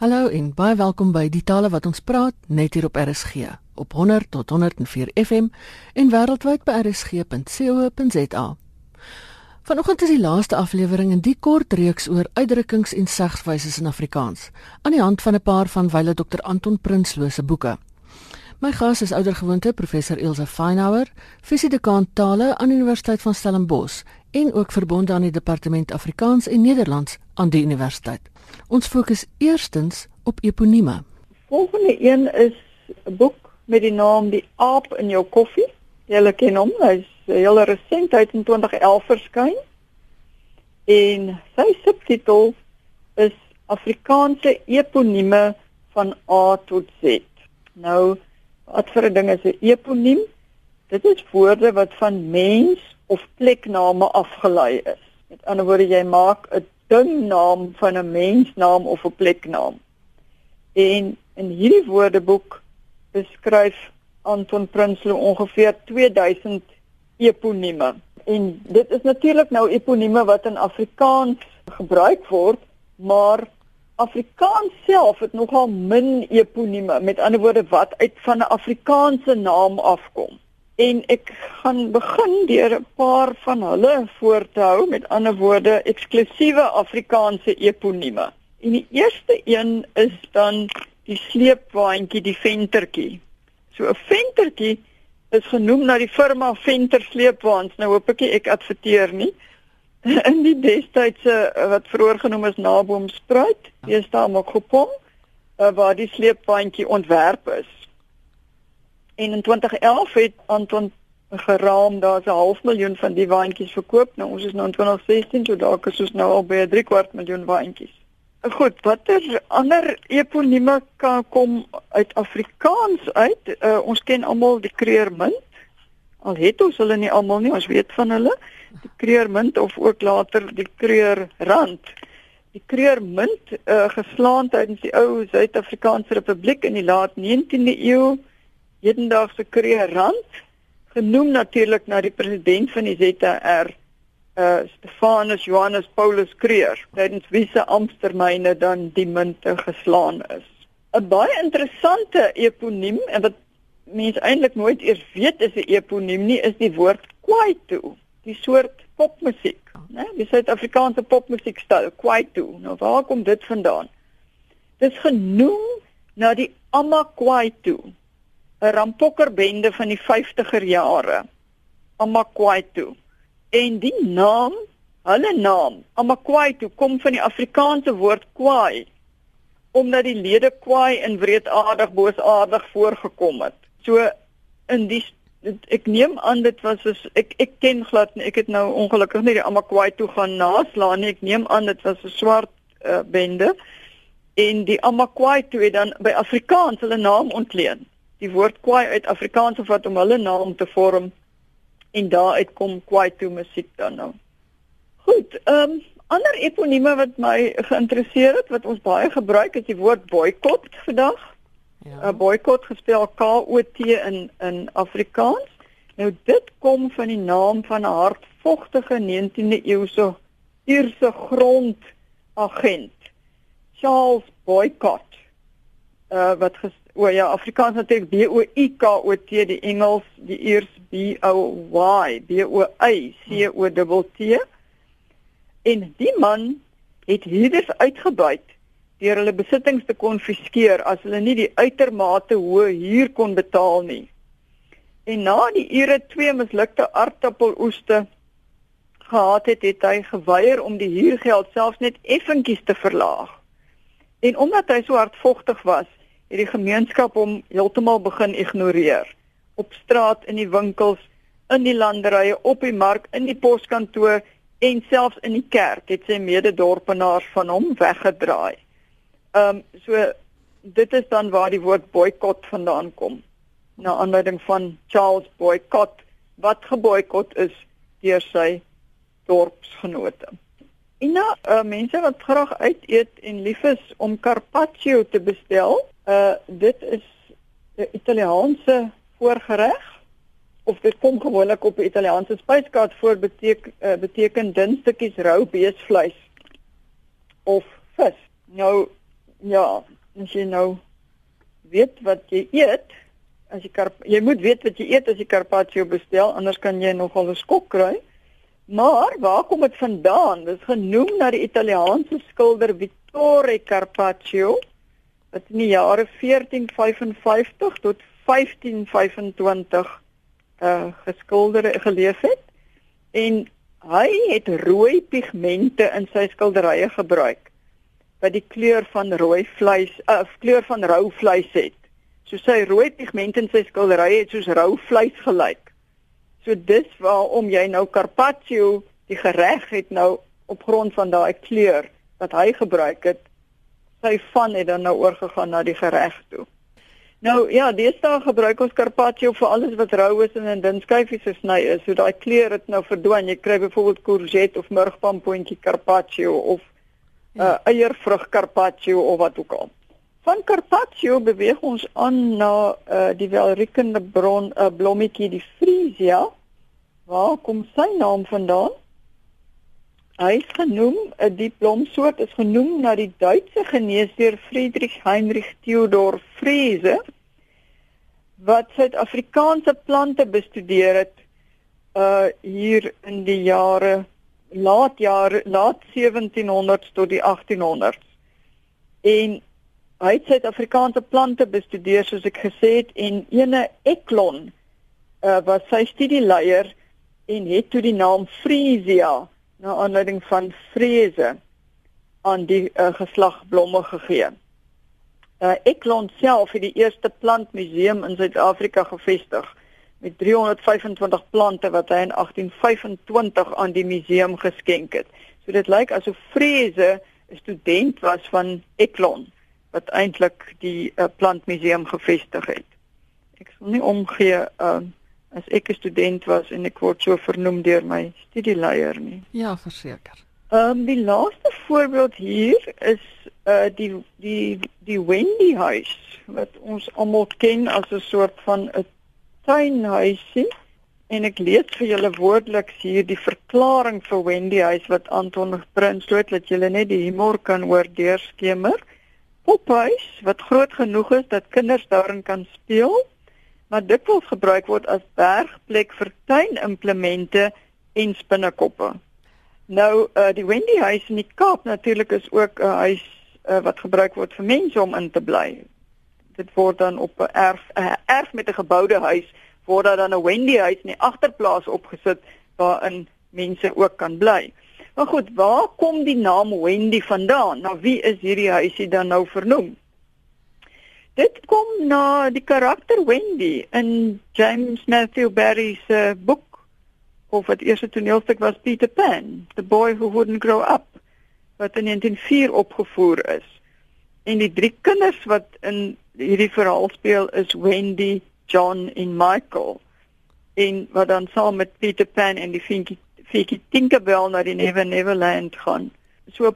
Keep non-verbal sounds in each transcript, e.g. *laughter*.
Hallo en baie welkom by die tale wat ons praat net hier op RSG op 100 tot 104 FM en wêreldwyd by rsg.co.za. Vanoggend is die laaste aflewering in die kort reeks oor uitdrukkings en segswyse in Afrikaans aan die hand van 'n paar van wyle Dr Anton Prinsloo se boeke. My gas is oudergewoonte professor Ilse Feinhauer, fisiedekaan tale aan die Universiteit van Stellenbosch en ook verbonde aan die departement Afrikaans en Nederlands aan die universiteit. Ons fokus eerstens op eponieme. Volgende een is 'n boek met die naam Die aap in jou koffie. Julle ken hom, hy's heel resent uit in 2011 verskyn. En sy subtitel is Afrikaanse eponieme van A tot Z. Nou, wat vir 'n ding is 'n eponiem? Dit is woorde wat van mens of plekname afgelei is. Met ander woorde, jy maak 'n dingnaam van 'n mensnaam of 'n pleknaam. En in hierdie woordeboek beskryf Anton Prinsloo ongeveer 2000 eponieme. En dit is natuurlik nou eponieme wat in Afrikaans gebruik word, maar Afrikaans self het nogal min eponieme, met ander woorde wat uit van 'n Afrikaanse naam afkom en ek gaan begin deur 'n paar van hulle voor te hou met ander woorde eksklusiewe Afrikaanse eponieme. En die eerste een is dan die sleepwaandjie, die ventertjie. So 'n ventertjie is genoem na die firma Venter Sleepwaens. Nou hoop ek ek adverteer nie. *laughs* In die destydse wat vroeër genoem is Naboomspruit, hier staan ook Gopom, eh, waar die sleepwaandjie ontwerp is. En in 2011 het Anton geraam daar's 'n half miljoen van die waantjies verkoop. Nou ons is nou in 2016, so dalk is ons nou al by 'n 3 kwart miljoen waantjies. Goed, watter ander eponieme kan kom uit Afrikaans uit? Uh, ons ken almal die kreurmunt. Al het ons hulle nie almal nie, ons weet van hulle. Die kreurmunt of ook later die kreurrand. Die kreurmunt uh, geslaan tydens die ou Suid-Afrikaanse Republiek in die laat 19de eeu hedendaagse kreerrand genoem natuurlik na die president van die ZR uh eh, Stefanus Johannes Paulus Kreer tydens wie se amptetermyne dan die munte geslaan is. 'n Baie interessante eponiem en wat mense eintlik nooit eers weet is 'n eponiem nie is die woord kwaito, die soort popmusiek, né? Die Suid-Afrikaanse popmusiekstyl kwaito. Nou waar kom dit vandaan? Dit is genoem na die Amakwaito 'n rampokkerbende van die 50er jare. Amakwaito. En die naam, hulle naam, Amakwaito kom van die Afrikaanse woord kwaai omdat die lede kwaai en wreedaardig boosaardig voorgekom het. So in die ek neem aan dit was soos ek ek ken glad nie ek het nou ongelukkig nie die Amakwaito gaan naslaan nie ek neem aan dit was 'n swart uh, bende en die Amakwaito het dan by Afrikaans hulle naam ontleen die woord kwaai uit Afrikaans of wat om hulle naam te vorm en daaruit kom kwaai toe musiek dan nou. Goed, ehm um, ander eponieme wat my geïnteresseer het wat ons baie gebruik is die woord boikot vandag. Ja. 'n uh, Boikot gespel K O T in in Afrikaans. Nou dit kom van die naam van 'n hardvogtige 19de eeuse Ierse grondagent Charles Boycott. Uh wat ges, o ja, Afrikaans natuurlik B O I K O T die Engels die eers B O Y B O Y C O T T. En die man het huurders uitgebuit deur hulle besittings te konfiskeer as hulle nie die uitermate hoë huur kon betaal nie. En na die ure twee mislukte aardappeloeste gehad het, het hy geweier om die huurgeld selfs net effentjies te verlaag. En omdat hy so hardvogtig was, het die gemeenskap hom heeltemal begin ignoreer. Op straat, in die winkels, in die landerye, op die mark, in die poskantoor en selfs in die kerk het sy mededorpenaars van hom weggedraai. Ehm um, so dit is dan waar die woord boikot vandaan kom. Na aanleiding van Charles Boycott wat geboikot is deur sy dorpsgenote. En nou, uh, mense wat graag uit eet en lief is om carpaccio te bestel, Uh dit is 'n Italiaanse voorgereg of dit kom gewoonlik op 'n Italiaanse spyskaart voor beteken uh, beteken dun stukkies rou beesvleis of vis. Nou ja, as jy nou weet wat jy eet, as jy jy moet weet wat jy eet as jy carpaccio bestel, anders kan jy nogal 'n skok kry. Maar waar kom dit vandaan? Dit is genoem na die Italiaanse skilder Vittore Carpaccio wat in die jare 1455 tot 1525 uh geskilderde geleef het en hy het rooi pigmente in sy skilderye gebruik wat die kleur van rooi vleis of uh, kleur van rou vleis het. So sy rooi pigmente in sy skilderye het soos rou vleis gelyk. So dis waarom jy nou carpaccio die gereg het nou op grond van daai kleur wat hy gebruik het. Sy van het dan nou oorgegaan na die gereg toe. Nou ja, deesdae gebruik ons carpaccio vir alles wat rou is en in dun skyfies gesny is. So daai kleur het nou verdwyn. Jy kry byvoorbeeld courgette of murgpampoentjie carpaccio of uh, eiervrug carpaccio of wat ook al. Van carpaccio beweeg ons aan na uh, die welriekende bron uh, blommetjie die Frisia. Waar kom sy naam vandaan? Hy is genoem, uh, die blomsoort is genoem na die Duitse geneesheer Friedrich Heinrich Theodor Frese wat Suid-Afrikaanse plante bestudeer het uh hier in die jare laat jare laat 1700s tot die 1800s. En hy het Suid-Afrikaanse plante bestudeer soos ek gesê het en ene Eklon uh was sy studieleier en het toe die naam Frisia na aanleiding van vrese aan die uh, geslag blomme gegee. Uh, Eklon self het die eerste plantmuseum in Suid-Afrika gevestig met 325 plante wat hy in 1825 aan die museum geskenk het. So dit lyk asof Vrese 'n student was van Eklon wat eintlik die uh, plantmuseum gevestig het. Ek sal nie omgee uh, as ek 'n student was en ek word so vernoem deur my studieleier nie. Ja, verseker. Ehm um, die laaste voorbeeld hier is uh die die die Wendy huis wat ons almal ken as 'n soort van 'n tuinhuisie en ek lees vir julle woordelik hier die verklaring vir Wendy huis wat Anton Prins het dat julle net die humor kan hoor deurskemer. Pophuis wat groot genoeg is dat kinders daarin kan speel maar dikwels gebruik word as bergplek vir tuinimplemente en spinnekoppe. Nou uh, die Wendy huis in die Kaap natuurlik is ook 'n huis uh, wat gebruik word vir mense om in te bly. Dit word dan op 'n erf 'n erf met 'n geboude huis word daar dan 'n Wendy huis in die agterplaas opgesit waarin mense ook kan bly. Maar goed, waar kom die naam Wendy vandaan? Nou wie is hierdie huisie dan nou vernoem? Dit kom na die karakter Wendy in James Matthew Barrie se boek of wat eerste toneelstuk was Peter Pan, The Boy Who Wouldn't Grow Up wat in 1904 opgevoer is. En die drie kinders wat in hierdie verhaal speel is Wendy, John en Michael. En wat dan saam met Peter Pan en die Finky Finky Tinkerbell na die Never Neverland gaan. So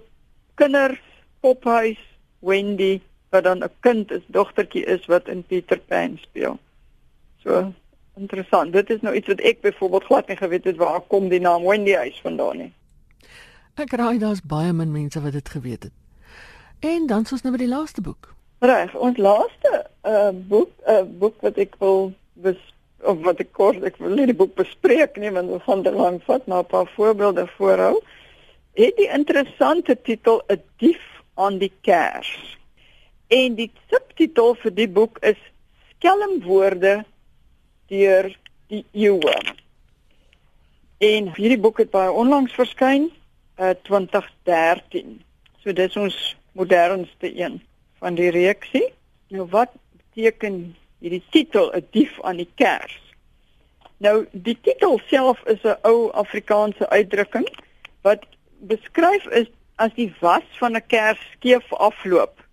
kinders, pophuis, Wendy wat dan 'n kind is, dogtertjie is wat in Peter Pan speel. So interessant. Dit is nou iets wat ek byvoorbeeld glad nie geweet het waar kom die naam Wendy huis vandaan nie. Ek raai daar's baie min mense wat dit geweet het. En dan soos nou by die laaste boek. Reg, ons laaste uh boek, 'n uh, boek wat ek wil bes of wat ek kort ek wil nie die boek bespreek nie want dit gaan te lank vat, maar 'n paar voorbeelde voorhou. Het die interessante titel 'n dief aan die kers. En die subtitel vir die boek is Skelmwoorde deur die eeue. En hierdie boek het baie onlangs verskyn, uh 2013. So dis ons modernste een van die reeksie. Nou wat beteken hierdie titel 'n dief aan die kers? Nou die titel self is 'n ou Afrikaanse uitdrukking wat beskryf is as die was van 'n kers skeef afloop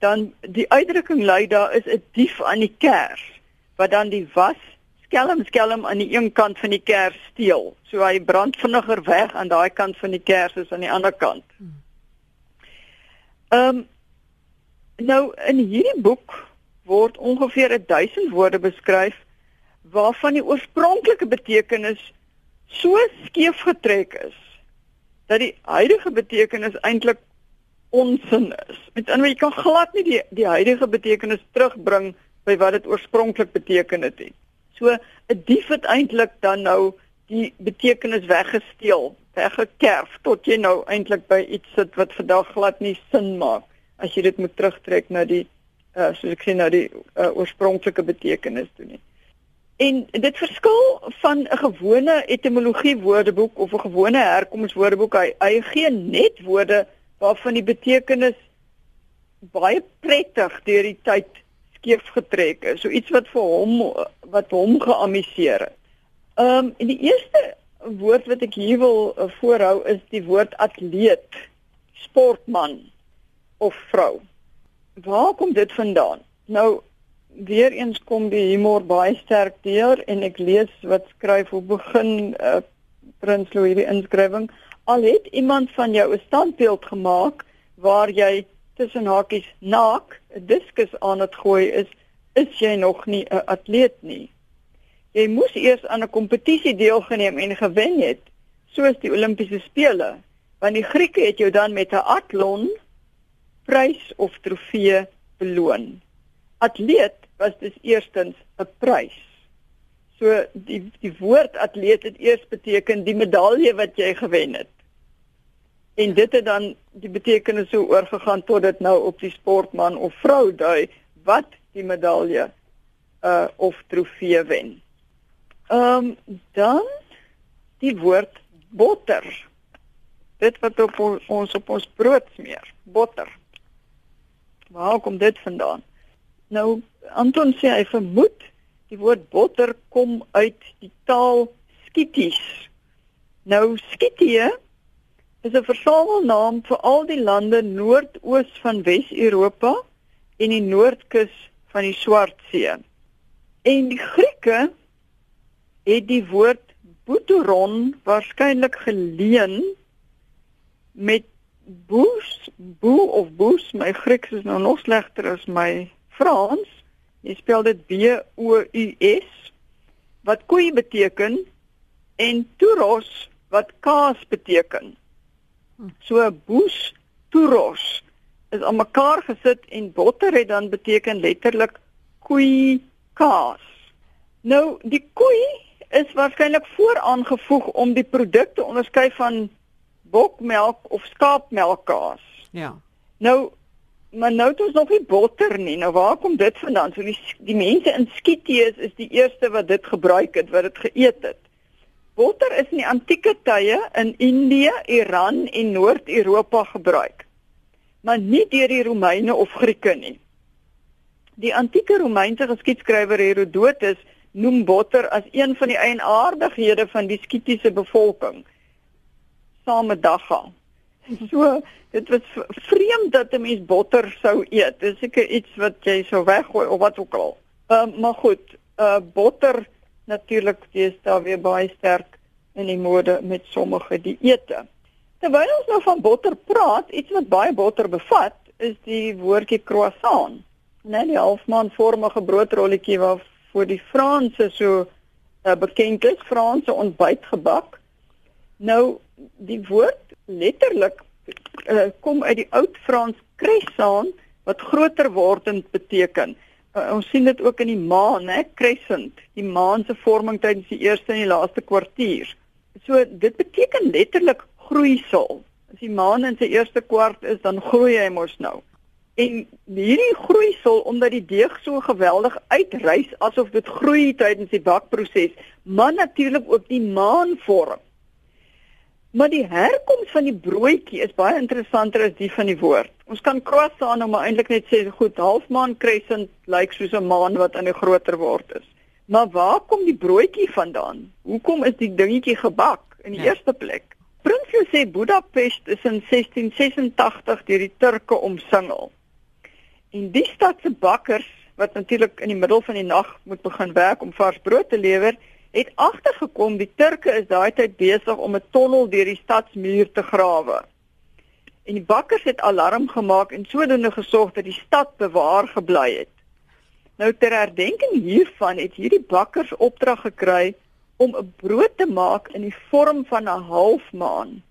dan die uitdrukking lui daar is 'n dief aan die kers wat dan die was skelm skelm aan die een kant van die kers steel. So hy brand vinniger weg aan daai kant van die kers as aan die ander kant. Ehm um, nou in hierdie boek word ongeveer 1000 woorde beskryf waarvan die oorspronklike betekenis so skeef getrek is dat die huidige betekenis eintlik onsin is. Met ander woorde, jy kan glad nie die die huidige betekenis terugbring by wat dit oorspronklik beteken het nie. So 'n dief het eintlik dan nou die betekenis weggesteel, weggekerf tot jy nou eintlik by iets sit wat vandag glad nie sin maak as jy dit moet terugtrek na die uh, soos ek sê na die uh, oorspronklike betekenis toe nie. En dit verskil van 'n gewone etimologie woordeboek of 'n gewone herkomswoordeboek. Hy, hy gee net woorde waarvan die betekenis baie prettig deur die tyd skeef getrek is. So iets wat vir hom wat hom geamuseer het. Ehm um, die eerste woord wat ek hier wil uh, voorhou is die woord atleet, sportman of vrou. Waar kom dit vandaan? Nou weer eens kom die humor baie sterk deur en ek lees wat skryf hoe begin uh, Prins Louis die inskrywing al het iemand van jou 'n standbeeld gemaak waar jy tussen hakies naak 'n diskus aan het gooi is is jy nog nie 'n atleet nie jy moes eers aan 'n kompetisie deelgeneem en gewen het soos die Olimpiese spele want die Grieke het jou dan met 'n atlon prys of trofee beloon atleet was dus eerstens 'n prys. So die die woord atleet het eers beteken die medalje wat jy gewen het. En dit het dan die betekenis so oorgegaan tot dit nou op die sportman of vrou dui wat die medalje uh of trofee wen. Ehm um, dan die woord botter. Dit wat op ons op ons brood smeer, botter. Waar kom dit vandaan? Nou Anton sê hy vermoed die woord botter kom uit die taal Skities. Nou Skitie is 'n versamelnaam vir al die lande noordoos van Wes-Europa en die noordkus van die Swartsee. En die Grieke het die woord boteron waarskynlik geleen met boos, boe of boos. My Grieks is nou nog slegter as my Frans, jy spel dit B O U S wat koei beteken en turos wat kaas beteken. So boes turos is aan mekaar gesit en botter het dan beteken letterlik koei kaas. Nou die koei is waarskynlik vooraangevoeg om die produk te onderskei van bokmelk of skaapmelkkaas. Ja. Nou Maar nou het ons nog nie botter nie. Nou waar kom dit vandaan? So die die mense in Skietees is die eerste wat dit gebruik het, wat dit geëet het. Botter is in die antieke tye in Indië, Iran en Noord-Europa gebruik. Maar nie deur die Romeine of Grieke nie. Die antieke Romeinse geskiedskrywer Herodotus noem botter as een van die eienaardighede van die Skitiese bevolking. Saam met dagga. *laughs* So dit was vreemd dat 'n mens botter sou eet. Dis seker iets wat jy sou weggooi of wat ook al. Ehm uh, maar goed, uh botter natuurlik is daar weer baie sterk in die mode met sommige dieete. Terwyl ons nou van botter praat, iets wat baie botter bevat, is die woordjie croissant. Net die halfmaanvormige broodrolletjie wat vir die Franse so uh, bekend is, Franse ontbytgebak. Nou die woord letterlik uh, kom uit die oud Frans crescent wat groter wordend beteken. Uh, ons sien dit ook in die maan, hè, crescent, die maan se vorming tydens die eerste en die laaste kwartier. So dit beteken letterlik groeisel. As die maan in sy eerste kwart is, dan groei hy mos nou. En hierdie groeisel omdat die deeg so geweldig uitreis asof dit groei tydens die bakproses, maar natuurlik ook die maan vorm. Maar die herkoms van die broodjie is baie interessanter as die van die woord. Ons kan croissant nou maar eintlik net sê goed halfmaan crescent lyk soos 'n maan wat aan 'n groter word is. Maar waar kom die broodjie vandaan? Hoekom is die dingetjie gebak in die ja. eerste plek? Prinsloo sê Budapest is in 1686 deur die Turke omsingel. En die stad se bakkers wat natuurlik in die middel van die nag moet begin werk om vars brood te lewer, het agtergekom die Turke is daai tyd besig om 'n tonnel deur die stadsmuur te grawe. En die bakkers het alarm gemaak en sodoende gesorg dat die stad bewaar gebly het. Nou ter herdenking hiervan het hierdie bakkers opdrag gekry om 'n brood te maak in die vorm van 'n halfmaan.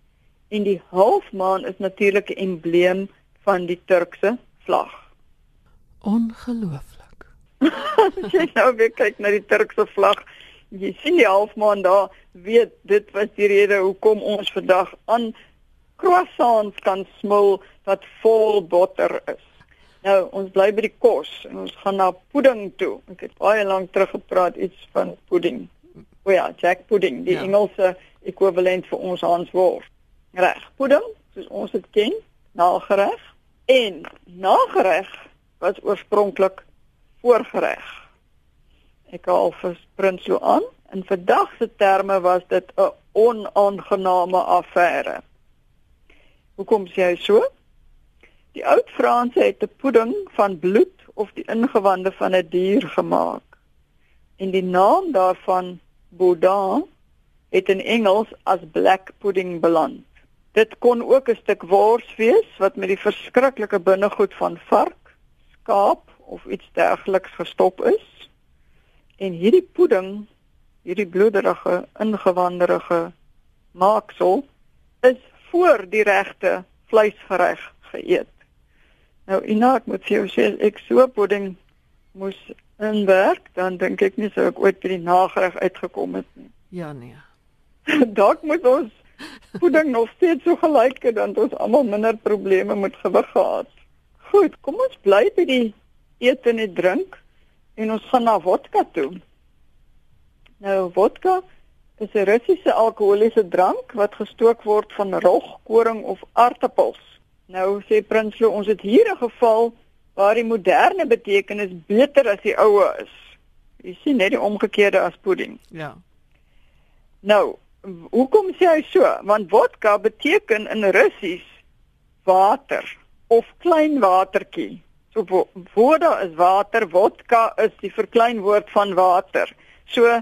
En die halfmaan is natuurlik 'n embleem van die Turkse vlag. Ongelooflik. *laughs* As jy nou weer kyk na die Turkse vlag, jy sien die halfmaan daar, weet dit was die rede hoekom ons vandag aan croissants kan smil wat vol botter is. Nou, ons bly by die kos en ons gaan na pudding toe. Ek het baie lank terug gepraat iets van pudding. O ja, jack pudding, die ja. Engelse ekwivalent vir ons Hansworst. Reg, pudding, soos ons dit ken, nagereg en nagereg was oorspronklik voorgereg. Ek haal vir Prinsloo aan en vandag se terme was dit 'n onaangename affære. Hoekom sê jy so? Die oud Franse het 'n pudding van bloed of die ingewande van 'n dier gemaak. En die naam daarvan boudin het in Engels as black pudding beland. Dit kon ook 'n stuk wors wees wat met die verskriklike binnegoed van vark, skaap of iets dergeliks gestop is. En hierdie pudding, hierdie bloederige, ingewanderige maaksel is voor die regte vleisgereg geëet. Nou Ina, ek moet vir jou sê ek so pudding moes inwerk, dan dink ek nie sou ek ooit by die nagereg uitgekom het nie. *laughs* Ja nee. Dalk moet ons pudding nog steeds so gelyk het dan ons almal minder probleme met gewig gehad. Goed, kom ons bly by die eet en die drink en ons gaan na vodka toe. Nou vodka is 'n Russiese alkoholiese drank wat gestook word van rog, koring of aartappels. Nou sê Prinsloo, ons het hier 'n geval waar die moderne betekenis beter as die oue is. Jy sien net die omgekeerde as pudding. Ja. Nou, hoekom sê hy so? Want vodka beteken in Russies water of klein watertjie. So voda is water, vodka is die verkleinwoord van water. So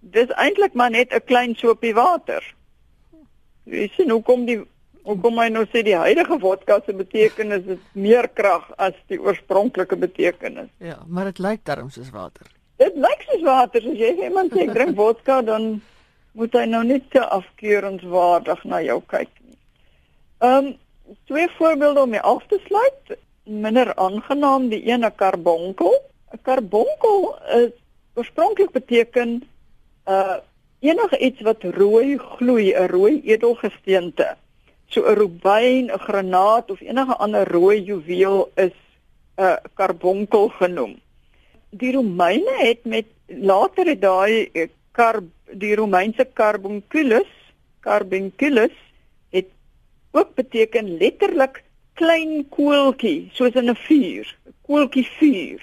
dis eintlik maar net 'n klein sopie water. Jy sien hoekom die hoekom hy nou sê die huidige vodka se betekenis is meer krag as die oorspronklike betekenis. Ja, maar dit lyk darm soos water. Dit lyk soos water, as jy iemand sê drink vodka dan moet hy nou net te afkeurenswaardig na jou kyk nie. Ehm um, twee voorbeelde om mee af te sluit. Minder aangenaam, die een 'n karbonkel. 'n Karbonkel is oorspronklik beteken uh enige iets wat rooi gloei, 'n rooi edelgesteente. So 'n rubyn, 'n granaat of enige ander rooi juweel is 'n uh, karbonkel genoem. Die Romeine het met later het daai uh, kar die Romeinse carbunculus, carbunculus het ook beteken letterlik klein koeltjie, soos in 'n vuur, koeltjie vuur.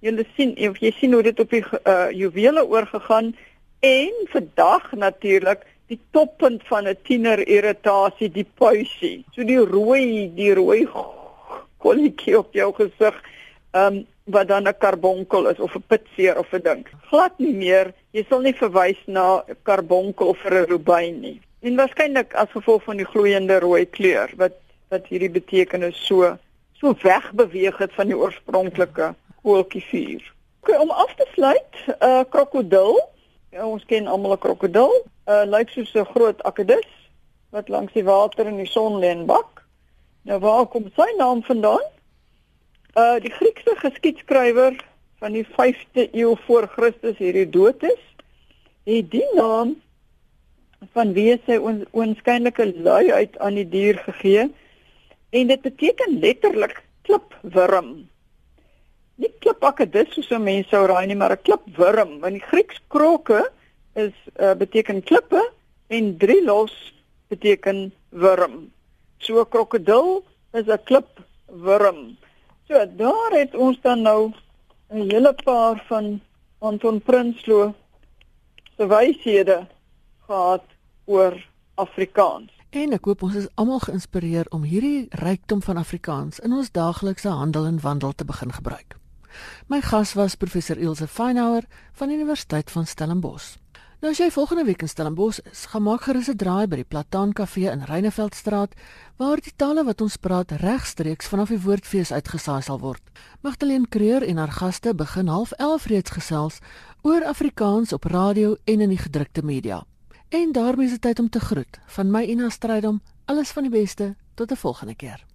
Jy sien, jy sien hoe dit op die uh, juwele oorgegaan en vandag natuurlik die toppunt van 'n tiener irritasie die puisie. So die rooi, die rooi kolletjie op jou gesig, ehm um, wat dan 'n karbonkel is of 'n pitseer of 'n ding. Glad nie meer, jy sal nie verwys na 'n karbonkel vir 'n rubyn nie. En waarskynlik as gevolg van die gloeiende rooi kleur wat wat hierdie betekenis so so wegbeweeg het van die oorspronklike koeltjie vuur. Okay, om af te sluit, 'n uh, krokodil Ja, ons ken almal 'n krokodil. Uh lyk soos 'n groot akedus wat langs die water in die son lê en bak. Nou waar kom sy naam vandaan? Uh die Griekse geskiedskrywer van die 5de eeu voor Christus is, het die naam van wie sy oënskynlike lui uit aan die dier gegee en dit beteken letterlik klipwurm nie klipakedus soos 'n mens sou raai nie, maar 'n klipwurm. In die Grieks kroke is uh, beteken klippe en drie los beteken wurm. So 'n krokodil is 'n klipwurm. So daar het ons dan nou 'n hele paar van Anton Prinsloo se wyshede gehad oor Afrikaans. En ek hoop ons is almal geïnspireer om hierdie rykdom van Afrikaans in ons daaglikse handel en wandel te begin gebruik. My gas was professor Ilse Feinhauer van Universiteit van Stellenbosch. Nou as jy volgende week in Stellenbosch is, gaan maak gerus 'n draai by die Plataan Kafee in Reineveldstraat waar die tale wat ons praat regstreeks vanaf die woordfees uitgesaai sal word. Magdalene Creur en haar gaste begin half 11 reeds gesels oor Afrikaans op radio en in die gedrukte media. En daarmee is dit tyd om te groet. Van my Ina Strydom, alles van die beste tot 'n volgende keer.